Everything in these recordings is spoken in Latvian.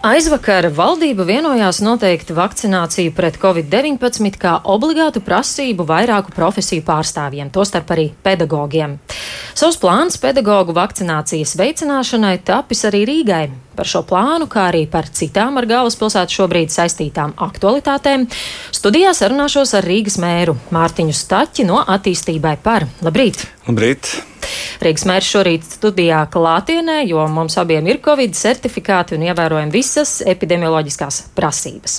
Aizvakar valdība vienojās noteikt vakcināciju pret covid-19 kā obligātu prasību vairāku profesiju pārstāvjiem, tostarp arī pedagogiem. Savs plāns pedagoģu vakcinācijas veicināšanai tapis arī Rīgai. Par šo plānu, kā arī par citām ar galvaspilsētu šobrīd saistītām aktualitātēm, studijā sarunāšos ar Rīgas mēru Mārtiņu Staķi no attīstībai par. Labrīt! Labrīt! Rīgas mērs šorīt studijā klātienē, jo mums abiem ir Covid certifikāti un ievērojam visas epidemioloģiskās prasības.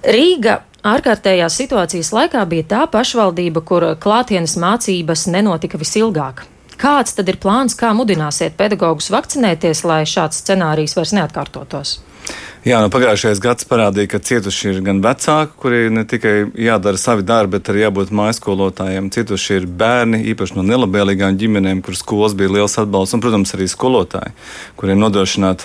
Rīga ārkārtējās situācijas laikā bija tā pašvaldība, kur klātienes mācības nenotika visilgāk. Kāds tad ir plāns, kā mudināsiet pedagogus vakcinēties, lai šāds scenārijs vairs neatkārtotos? Jā, nu, pagājušais gads parādīja, ka cietuši ir gan vecāki, kuriem ne tikai jādara savi darbi, bet arī jābūt mājaskolotājiem. Cietuši ir bērni, īpaši no nelabvēlīgām ģimenēm, kur skolas bija liels atbalsts, un, protams, arī skolotāji, kuriem nodrošināt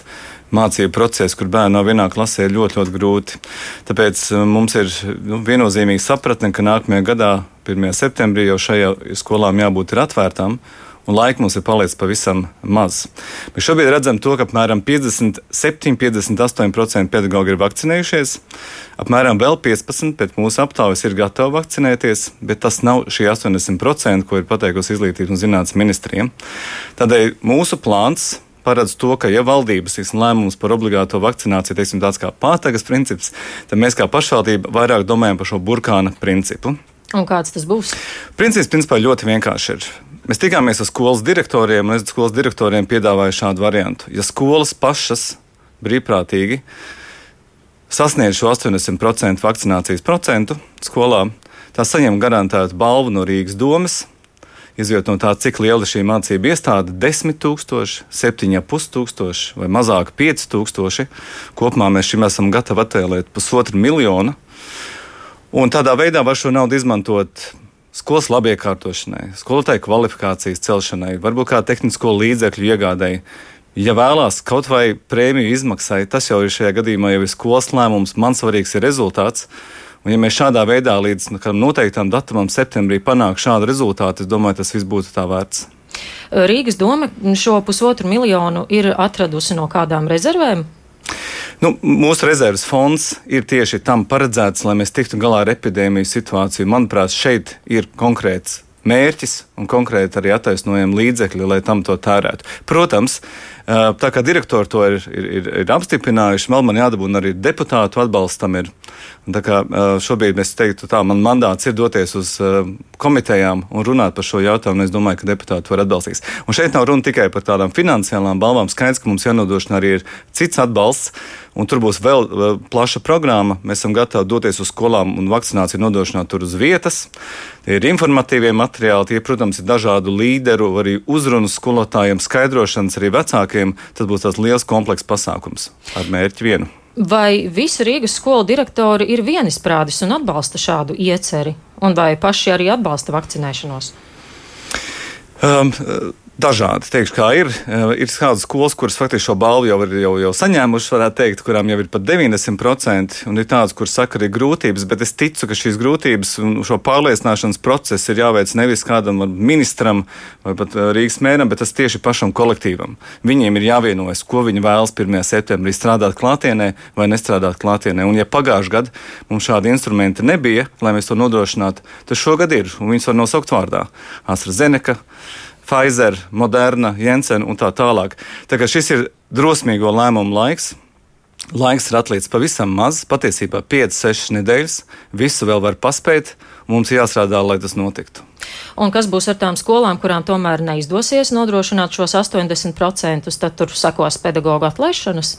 mācību procesu, kur bērni nav vienā klasē, ir ļoti, ļoti grūti. Tāpēc uh, mums ir nu, viennozīmīgi sapratne, ka nākamajā gadā, 1. septembrī, jau šajā skolām jābūt atvērtām un laika mums ir palicis pavisam maz. Mēs šobrīd redzam, to, ka apmēram 57-58% pedagoģi ir vakcinējušies, apmēram vēl 15% pēc mūsu aptaujas ir gatavi vakcinēties, bet tas nav šie 80%, ko ir pateikusi Izglītības un zinātnes ministrija. Tādēļ mūsu plāns paredz to, ka, ja valdības teiksim, lēmums par obligāto vakcināciju teiksim, tāds kā pātagas princips, tad mēs kā pašvaldība vairāk domājam par šo burkāna principu. Un kāds tas būs? Princips principā ļoti vienkārši ir. Mēs tikāmies ar skolas direktoriem, un es skolas direktoriem piedāvāju šādu variantu. Ja skolas pašas brīvprātīgi sasniedz šo 80% vakcinācijas procentu skolā, tās saņem garantētu balvu no Rīgas domas. Izjūt no tā, cik liela ir šī mācība iestāde - 10 tūkstoši, 7,5 tūkstoši vai mazāk 5 tūkstoši. Kopumā mēs šim esam gatavi attēlēt pusotru miljonu. Un tādā veidā var šo naudu izmantot skolas labiekārtošanai, skolotāju kvalifikācijas celšanai, varbūt kā tehnisko līdzekļu iegādēji. Ja vēlās kaut vai prēmiju izmaksai, tas jau ir šajā gadījumā jau ir skolas lēmums. Man svarīgs ir rezultāts. Un, ja mēs šādā veidā līdz nu, noteiktam datumam, septembrī, panāktu šādu rezultātu, es domāju, tas viss būtu tā vērts. Rīgas doma šo pusotru miljonu ir atradusi no kādām rezervēm? Nu, mūsu rezerves fonds ir tieši tam paredzēts, lai mēs tiktu galā ar epidēmijas situāciju. Manuprāt, šeit ir konkrēts mērķis un konkrēti arī attaisnojami līdzekļi, lai tam to tērētu. Protams, tā kā direktori to ir, ir, ir, ir apstiprinājuši, vēl man jādabūna arī deputātu atbalstam. Ir. Tā kā šobrīd es teiktu, tā man mandāts ir doties uz komitejām un runāt par šo jautājumu. Es domāju, ka deputāti to atbalstīs. Un šeit nav runa tikai par tādām finansiālām balvām. Skaidrs, ka mums jānodrošina arī cits atbalsts. Un tur būs vēl plaša programma. Mēs esam gatavi doties uz skolām un vakcināciju nodrošināt tur uz vietas. Tie ir informatīvie materiāli, tie, protams, ir dažādu līderu, arī uzrunas skolotājiem, skaidrošanas arī vecākiem. Tas būs tāds liels komplekss pasākums ar mērķi vienu. Vai visi Rīgas skolu direktori ir vienisprātis un atbalsta šādu ieceri, un vai paši arī atbalsta vakcinēšanos? Um, Dažādi, teikšu, kā ir. Eh, ir kādas skolas, kuras faktiski šo balvu jau ir jau, jau saņēmušas, varētu teikt, kurām jau ir pat 90%, un ir tādas, kuras saka, ir grūtības, bet es ticu, ka šīs grūtības un šo pārliecināšanas procesu ir jāveic nevis kādam ministram vai pat eh, Rīgas mēram, bet tas tieši pašam kolektīvam. Viņiem ir jāvienojas, ko viņi vēlas 1. septembrī strādāt klātienē vai nestrādāt klātienē. Un, ja pagājušajā gadā mums šādi instrumenti nebija, lai mēs to nodrošinātu, tad šogad ir, un viņus var nosaukt vārdā AstraZeneca. Pfizer, Moderna, Jensen un tā tālāk. Tā kā šis ir drosmīgo lēmumu laiks. Laiks ir atlicis pavisam maz, patiesībā 5-6 nedēļas. Visu vēl var paspēt, mums jāstrādā, lai tas notiktu. Un kas būs ar tām skolām, kurām tomēr neizdosies nodrošināt šos 80%, tad tur sakos pedagoģa atlaišanas?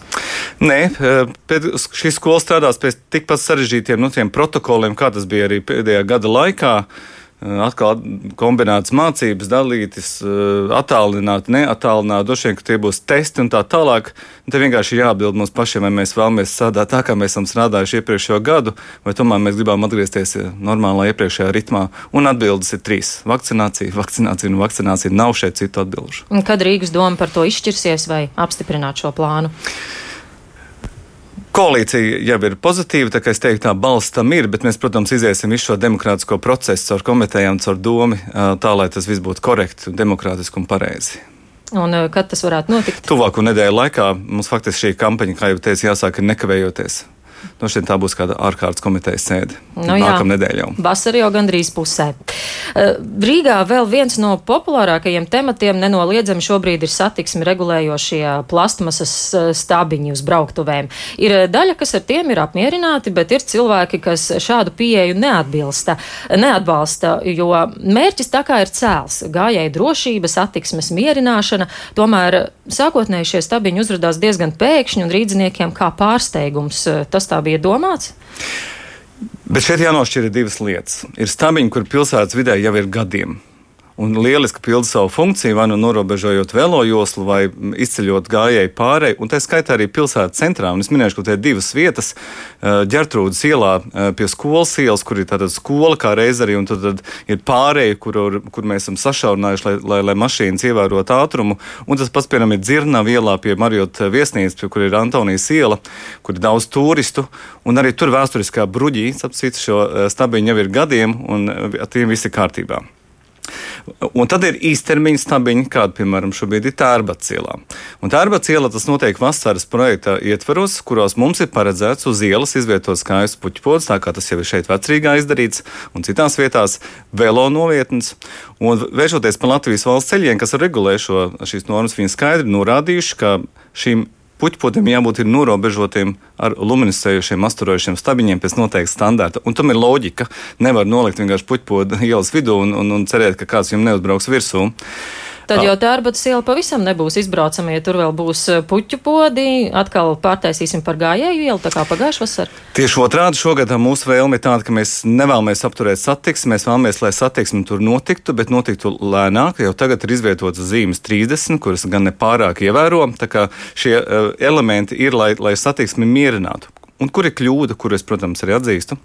Nē, eh, šī skola strādās pēc tikpat sarežģītiem nu, protokoliem, kā tas bija arī pēdējā gada laikā. Eh, atkal kombinētas mācības, dalītas, eh, attālināt, neattālināt, droši vien, ka tie būs testi un tā tālāk. Te vienkārši ir jāatbild mums pašiem, vai mēs vēlamies strādāt tā, kā mēs esam strādājuši iepriekšējo gadu, vai tomēr mēs gribam atgriezties eh, normālā iepriekšējā ritmā. Un atbildes ir trīs - vakcinācija, vakcinācija un vakcinācija. Nav šeit citu atbilžu. Kad Rīgas doma par to izšķirsies vai apstiprināt šo plānu? Koalīcija jau ir pozitīva, tā kā es teiktu, tā balss tam ir, bet mēs, protams, iziesim visu šo demokrātisko procesu caur komitejām, caur domu, tā lai tas viss būtu korekti, demokrātiski un pareizi. Un kad tas varētu notikt? Tuvāko nedēļu laikā mums faktiski šī kampaņa, kā jau teicu, jāsāk nekavējoties. Nu, šeit tā būs kāda ārkārtas komitejas sēde. Nu, Nākamā nedēļa jau. Vasara jau gandrīz pusē. Eh, Rīgā vēl viens no populārākajiem tematiem nenoliedzami šobrīd ir satiksmi regulējošie plastmasas eh, stabiņi uz brauktuvēm. Ir eh, daļa, kas ar tiem ir apmierināti, bet ir cilvēki, kas šādu pieeju neatbilsta, neatbalsta, jo mērķis tā kā ir cēls - gājēji drošība, satiksmes mierināšana. Tomēr sākotnēji šie stabiņi uzrādās diezgan pēkšņi un rīdziniekiem kā pārsteigums. Tas tā bija domāts? Bet šeit jānošķir divas lietas. Ir stabiņi, kur pilsētas vidē jau ir gadiem un lieliski pilda savu funkciju, vai nu norobežojot velo joslu, vai izceļot gājēju pārēju, un tā skaitā arī pilsētas centrā. Un es minēšu, ka te ir divas vietas - ģertrūdas ielā pie skolas ielas, kur ir tāda skola kā reiz arī, un tad, tad ir pārēja, kur, kur mēs esam sašaurinājuši, lai, lai, lai mašīnas ievērotu ātrumu, un tas pats, piemēram, ir Dzirnava ielā pie Marjot viesnīcas, kur ir Antonijas iela, kur ir daudz turistu, un arī tur vēsturiskā bruģī, sapcīt, šo stabiņu jau ir gadiem, un ar tiem viss ir kārtībā. Un tad ir īstermiņa stabiņi, kāda, piemēram, šobrīd ir Tērbats ielā. Un Tērbats iela tas notiek vasaras projekta ietveros, kuros mums ir paredzēts uz ielas izvietot skaistu puķpods, tā kā tas jau ir šeit vecrīgā izdarīts, un citās vietās velo novietnes. Un vēršoties pa Latvijas valsts ceļiem, kas regulē šo, šīs normas, viņi skaidri norādījuši, ka šīm puķpotiem jābūt norobežotiem ar luminiscējušiem, asturojušiem stabiņiem pēc noteikta standarta. Un tam ir loģika. Nevar nolikt vienkārši puķpodu ielas vidū un, un, un cerēt, ka kāds jums neuzbrauks virsū. Tad jau tā arbata iela pavisam nebūs izbraucama, ja tur vēl būs eh, puķu podi. Atkal pārtaisīsim par gājēju ielu, tā kā pagājušā vasarā. Tieši otrādi šogad mūsu vēlme ir tāda, ka mēs nevēlamies apturēt satiksmi, mēs vēlamies, lai satiksme tur notiktu, bet notiktu lēnāk. Jau tagad ir izvietotas zīmes 30, kuras gan nepārāk ievēro. Tā kā šie uh, elementi ir, lai, lai satiksmi mierinātu. Un kur ir kļūda, kur es, protams, arī atzīstu,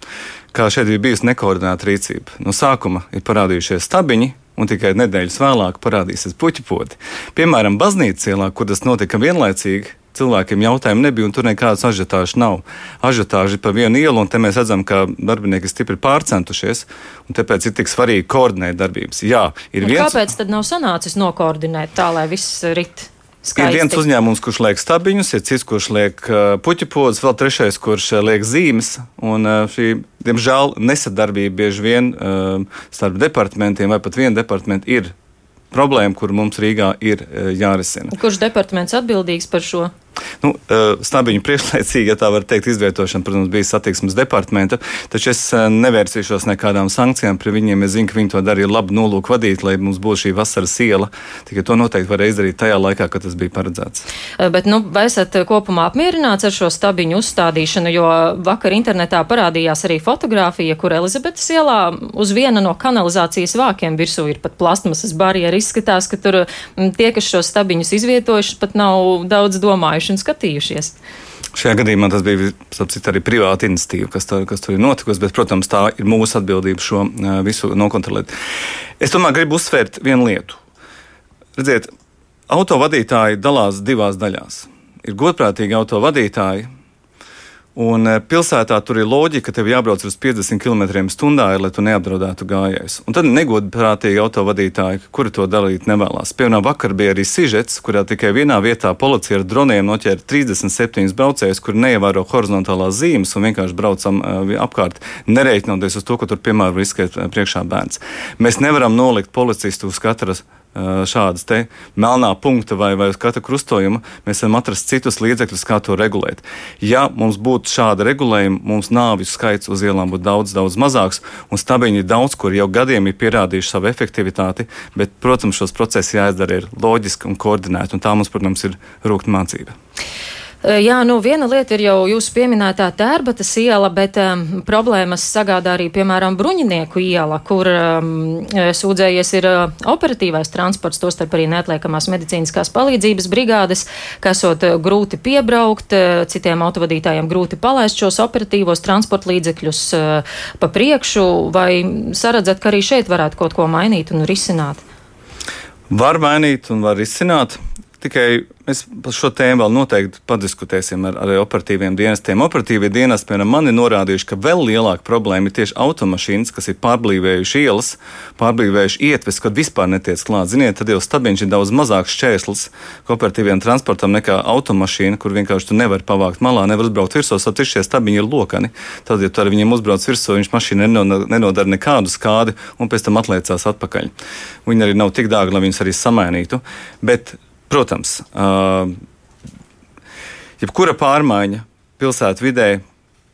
ka šeit ir bijusi nekoordinēta rīcība. No sākuma ir parādījušies stabiņi, un tikai nedēļas vēlāk parādīsies puķu podi. Piemēram, baznīcas ielā, kur tas notika vienlaicīgi. Cilvēkiem jautājumu nebija, un tur nekādas ažiotāžas nav. Ažiotāži pa vienu ielu, un te mēs redzam, ka darbinieki ir stipri pārcentušies, un tāpēc ir tik svarīgi koordinēt darbības. Jā, ir un viens. Kāpēc tad nav sanācis nokoordinēt tā, lai viss rit? Skaisti. Ir viens uzņēmums, kurš liek stabiņus, ir cits, kurš liek puķu podus, vēl trešais, kurš liek zīmes. Un šī, diemžēl, nesadarbība bieži vien starp departamentiem vai pat vienu departamentu ir problēma, kur mums Rīgā ir jārisina. Kurš departaments atbildīgs par šo? Nu, eh, stabiņu priekšlaicīgi, ja tā var teikt, izvietošana, protams, bija satiksmes departamenta, taču es eh, nevērsīšos nekādām sankcijām pret viņiem. Es zinu, ka viņi to darīja labu nolūku vadīt, lai mums būtu šī vasaras iela. Tikai to noteikti varēja izdarīt tajā laikā, kad tas bija paredzēts. Eh, bet, nu, vai esat kopumā apmierināts ar šo stabiņu uzstādīšanu? Jo vakar internetā parādījās arī fotografija, kur Elizabetes ielā uz viena no kanalizācijas vākiem virsū ir pat plastmasas barjera. Izskatās, ka tur mm, tie, kas šos stabiņus izvietojuši, pat nav daudz domājuši runājuši un skatījušies. Šajā gadījumā tas bija citu, arī privāta iniciatīva, kas, tā, kas tur ir notikusi, bet, protams, tā ir mūsu atbildība šo visu nokontrolēt. Es tomēr gribu uzsvērt vienu lietu. Redziet, autovadītāji dalās divās daļās. Ir godprātīgi autovadītāji, Un eh, pilsētā tur ir loģika, ka tev jābrauc uz 50 km/h, lai tu neapdraudētu gājējus. Un tad negodprātīgi autovadītāji, kuri to darīt nevēlas. Piemēram, vakar bija arī sižets, kurā tikai vienā vietā policija ar droniem noķēra 37 braucējus, kuri neievēro horizontālās zīmes un vienkārši braucam uh, apkārt, nereiķinoties uz to, ka tur, piemēram, var izskriet eh, priekšā bērns. Mēs nevaram nolikt policistu uz katras šādas te melnā punkta vai, vai uz katra krustojuma, mēs varam atrast citus līdzekļus, kā to regulēt. Ja mums būtu šāda regulējuma, mums nāvju skaits uz ielām būtu daudz, daudz mazāks, un stabiņi daudz, kur jau gadiem ir pierādījuši savu efektivitāti, bet, protams, šos procesus jāizdara ir loģiski un koordinēti, un tā mums, protams, ir rūkta mācība. Jā, nu viena lieta ir jau jūsu pieminētā tērbatas iela, bet um, problēmas sagādā arī, piemēram, Bruņinieku iela, kur um, sūdzējies ir uh, operatīvais transports, tostarp arī neatliekamās medicīniskās palīdzības brigādes, kas esot uh, grūti piebraukt, uh, citiem autovadītājiem grūti palaist šos operatīvos transporta līdzekļus uh, pa priekšu, vai saredzat, ka arī šeit varētu kaut ko mainīt un risināt? Var mainīt un var risināt. Tikai mēs par šo tēmu vēl noteikti padiskutēsim ar, ar operatīviem dienestiem. Operatīvie dienesti, piemēram, man ir norādījuši, ka vēl lielāka problēma ir tieši automašīnas, kas ir pārblīvējuši ielas, pārblīvējuši ietves, kad vispār netiec klāt. Ziniet, tad jau stabiņš ir daudz mazāks šķērslis kooperatīviem transportam nekā automašīna, kur vienkārši tu nevari pavākt malā, nevar uzbraukt virsū. Tad šie stabiņi ir lokani. Tad, ja tu ar viņiem uzbrauc virsū, viņš mašīna nenodara nekādu skādi un pēc tam atliecās atpakaļ. Viņi arī nav tik dārgi, lai viņus arī samainītu. Bet Protams, jebkura pārmaiņa pilsētu vidē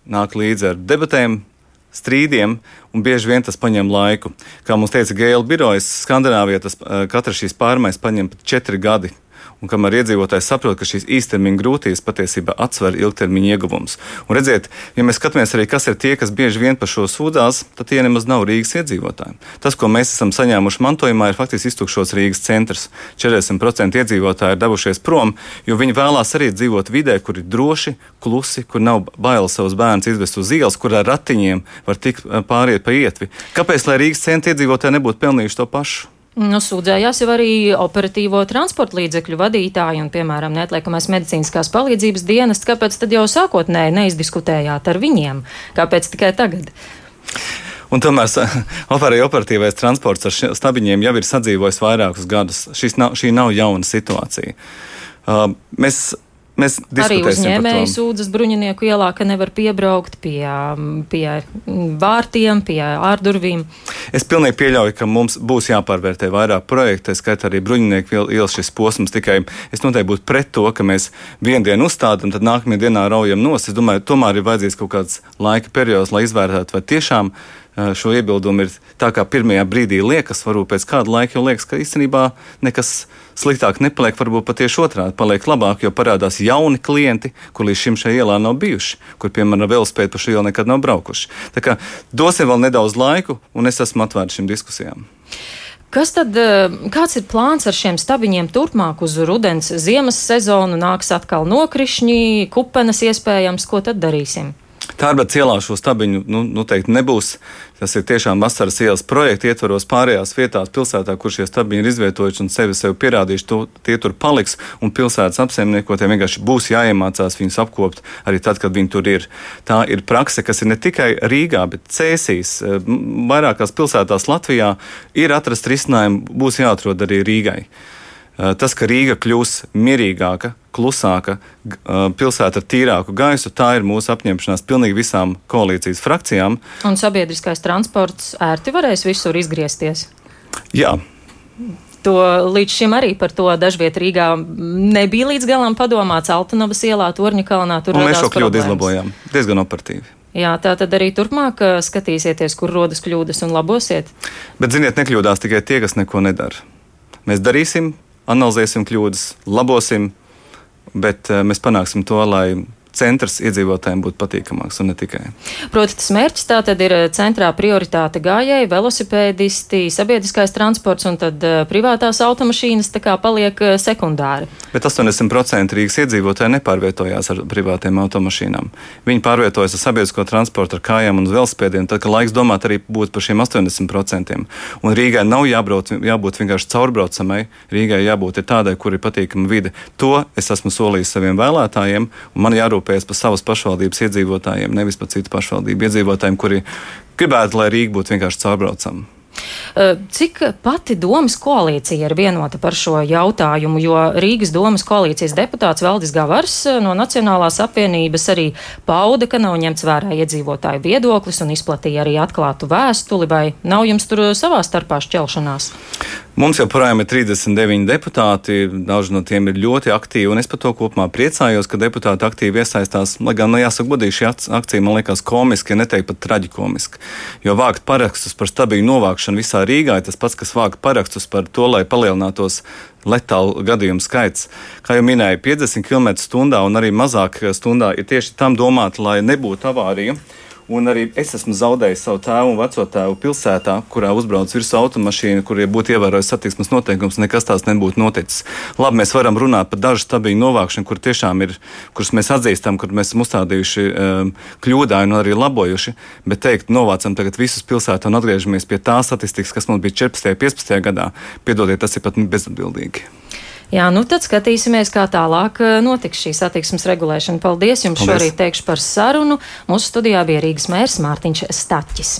nāk līdzi ar debatēm, strīdiem, un bieži vien tas prasa laiku. Kā mums teica Gēla birojas, Skandināvijā tas katra šīs pārmaiņas prasa pat četri gadi un kamēr iedzīvotājs saprot, ka šīs īstermiņa grūtības patiesībā atsver ilgtermiņa ieguvumus. Un redziet, ja mēs skatāmies arī, kas ir tie, kas bieži vien par šo sūdzās, tad tie nemaz nav Rīgas iedzīvotāji. Tas, ko mēs esam saņēmuši mantojumā, ir faktiski iztukšots Rīgas centrs. 40% iedzīvotāji ir devušies prom, jo viņi vēlās arī dzīvot vidē, kur ir droši, klusi, kur nav bail savus bērnus izvest uz ielas, kur ar ratiņiem var tikt pāriet pa ietvi. Kāpēc, lai Rīgas centra iedzīvotāji nebūtu pelnījuši to pašu? Nu, sūdzējās jau arī operatīvo transporta līdzekļu vadītāji un, piemēram, neatliekamais medicīniskās palīdzības dienas. Kāpēc tad jau sākotnēji neizdiskutējāt ar viņiem? Kāpēc tikai tagad? Un tomēr arī operatīvais transports ar stabiņiem jau ir sadzīvojis vairākus gadus. Nav, šī nav jauna situācija. Uh, mēs Mēs arī uzņēmēji sūdzas bruņinieku ielā, ka nevar piebraukt pie, pie vārtiem, pie ārdurvīm. Es pilnīgi pieļauju, ka mums būs jāpārvērtē vairāk projektu, skaitā arī bruņinieku ielas šis posms. Tikai es noteikti būtu pret to, ka mēs vienu dienu uzstādām, tad nākamajā dienā raujam nos. Es domāju, tomēr ir vajadzīgs kaut kāds laika periods, lai izvērtētu, vai tiešām šo iebildumu ir tā, kā pirmajā brīdī liekas, varbūt pēc kāda laika jau liekas, ka īstenībā nekas sliktāk nepaliek, varbūt pat tieši otrādi paliek labāk, jo parādās jauni klienti, kur līdz šim šajā ielā nav bijuši, kur, piemēram, velospēdi pa šo ielu nekad nav braukuši. Tā kā dosim vēl nedaudz laiku, un es esmu atvērts šīm diskusijām. Kas tad, kāds ir plāns ar šiem stabiņiem turpmāk uz rudens, ziemas sezonu? Nāks atkal nokrišņi, kupenes iespējams, ko tad darīsim? Tārbats ielā šo stabiņu nu, noteikti nebūs. Tas ir tiešām vasaras ielas projekta ietvaros pārējās vietās pilsētā, kur šie stabiņi ir izvietojuši un sevi sev pierādījuši. To, tie tur paliks un pilsētas apsaimniekotiem vienkārši būs jāiemācās viņus apkopt arī tad, kad viņi tur ir. Tā ir prakse, kas ir ne tikai Rīgā, bet Cēsīs. Vairākās pilsētās Latvijā ir atrast risinājumi, būs jāatrod arī Rīgai. Eh, tas, ka Rīga kļūs mierīgāka, klusāka, eh, pilsēta ar tīrāku gaisu, tā ir mūsu apņemšanās pilnīgi visām koalīcijas frakcijām. Un sabiedriskais transports ērti varēs visur izgriezties? Jā. To līdz šim arī par to dažviet Rīgā nebija līdz galam padomāts Altanavas ielā, Torņa kalnā. Tur mēs šo kļūdu izlabojām diezgan operatīvi. Jā, tā tad arī turpmāk eh, skatīsieties, kur rodas kļūdas un labosiet. Bet, ziniet, nekļūdās tikai tie, kas neko nedara. Mēs darīsim, analizēsim kļūdas, labosim, bet eh, mēs panāksim to, lai centrs iedzīvotājiem būtu patīkamāks un ne tikai. Proti, tas mērķis tā tad ir eh, centrā prioritāte gājēji, velosipēdisti, sabiedriskais transports un tad uh, privātās automašīnas tā kā paliek uh, sekundāri. Bet 80% Rīgas iedzīvotāji nepārvietojās ar privātiem automašīnām. Viņi pārvietojas ar sabiedrisko transportu, ar kājām un velosipēdiem, tad, ka laiks domāt arī būtu par šiem 80%. Un Rīgai nav jābrauc, jābūt vienkārši caurbraucamai, Rīgai jābūt tādai, kur ir patīkama vide. To es esmu solījis saviem vēlētājiem, un man jārūpējas jārūpējas par savas pašvaldības iedzīvotājiem, nevis par citu pašvaldību iedzīvotājiem, kuri gribētu, lai Rīga būtu vienkārši caurbraucama. Cik pati domas koalīcija ir vienota par šo jautājumu, jo Rīgas domas koalīcijas deputāts Valdis Gavars no Nacionālās apvienības arī pauda, ka nav ņemts vērā iedzīvotāju viedoklis un izplatīja arī atklātu vēstuli, vai nav jums tur savā starpā šķelšanās? Mums joprojām ir 39 deputāti, daži no tiem ir ļoti aktīvi, un es par to kopumā priecājos, ka deputāti aktīvi iesaistās. Lai gan, nu, jāsaka, godīgi šī akcija man liekas komiska, ja neteikt pat traģikomiska. Jo vākt parakstus par stabilu novākšanu visā Rīgā ir tas pats, kas vākt parakstus par to, lai palielinātos letālu gadījumu skaits. Kā jau minēju, 50 km/h un arī mazāk stundā ir tieši tam domāti, lai nebūtu avārija. Un arī es esmu zaudējis savu tēvu un veco tēvu pilsētā, kurā uzbrauc virsū automašīna, kur, ja būtu ievērojis satiksmes noteikums, nekas tās nebūtu noticis. Labi, mēs varam runāt par dažu stabilu novākšanu, kur tiešām ir, kurus mēs atzīstam, kur mēs esam uzstādījuši um, kļūdāju un arī labojuši, bet teikt, novācam tagad visus pilsētu un atgriežamies pie tā statistikas, kas mums bija 14. un 15. gadā, piedodiet, tas ir pat bezatbildīgi. Jā, nu tad skatīsimies, kā tālāk eh, notiks šī satiksmes regulēšana. Paldies jums Paldies. šorīt teikšu par sarunu. Mūsu studijā bija Rīgas mērs Mārtiņš Staķis.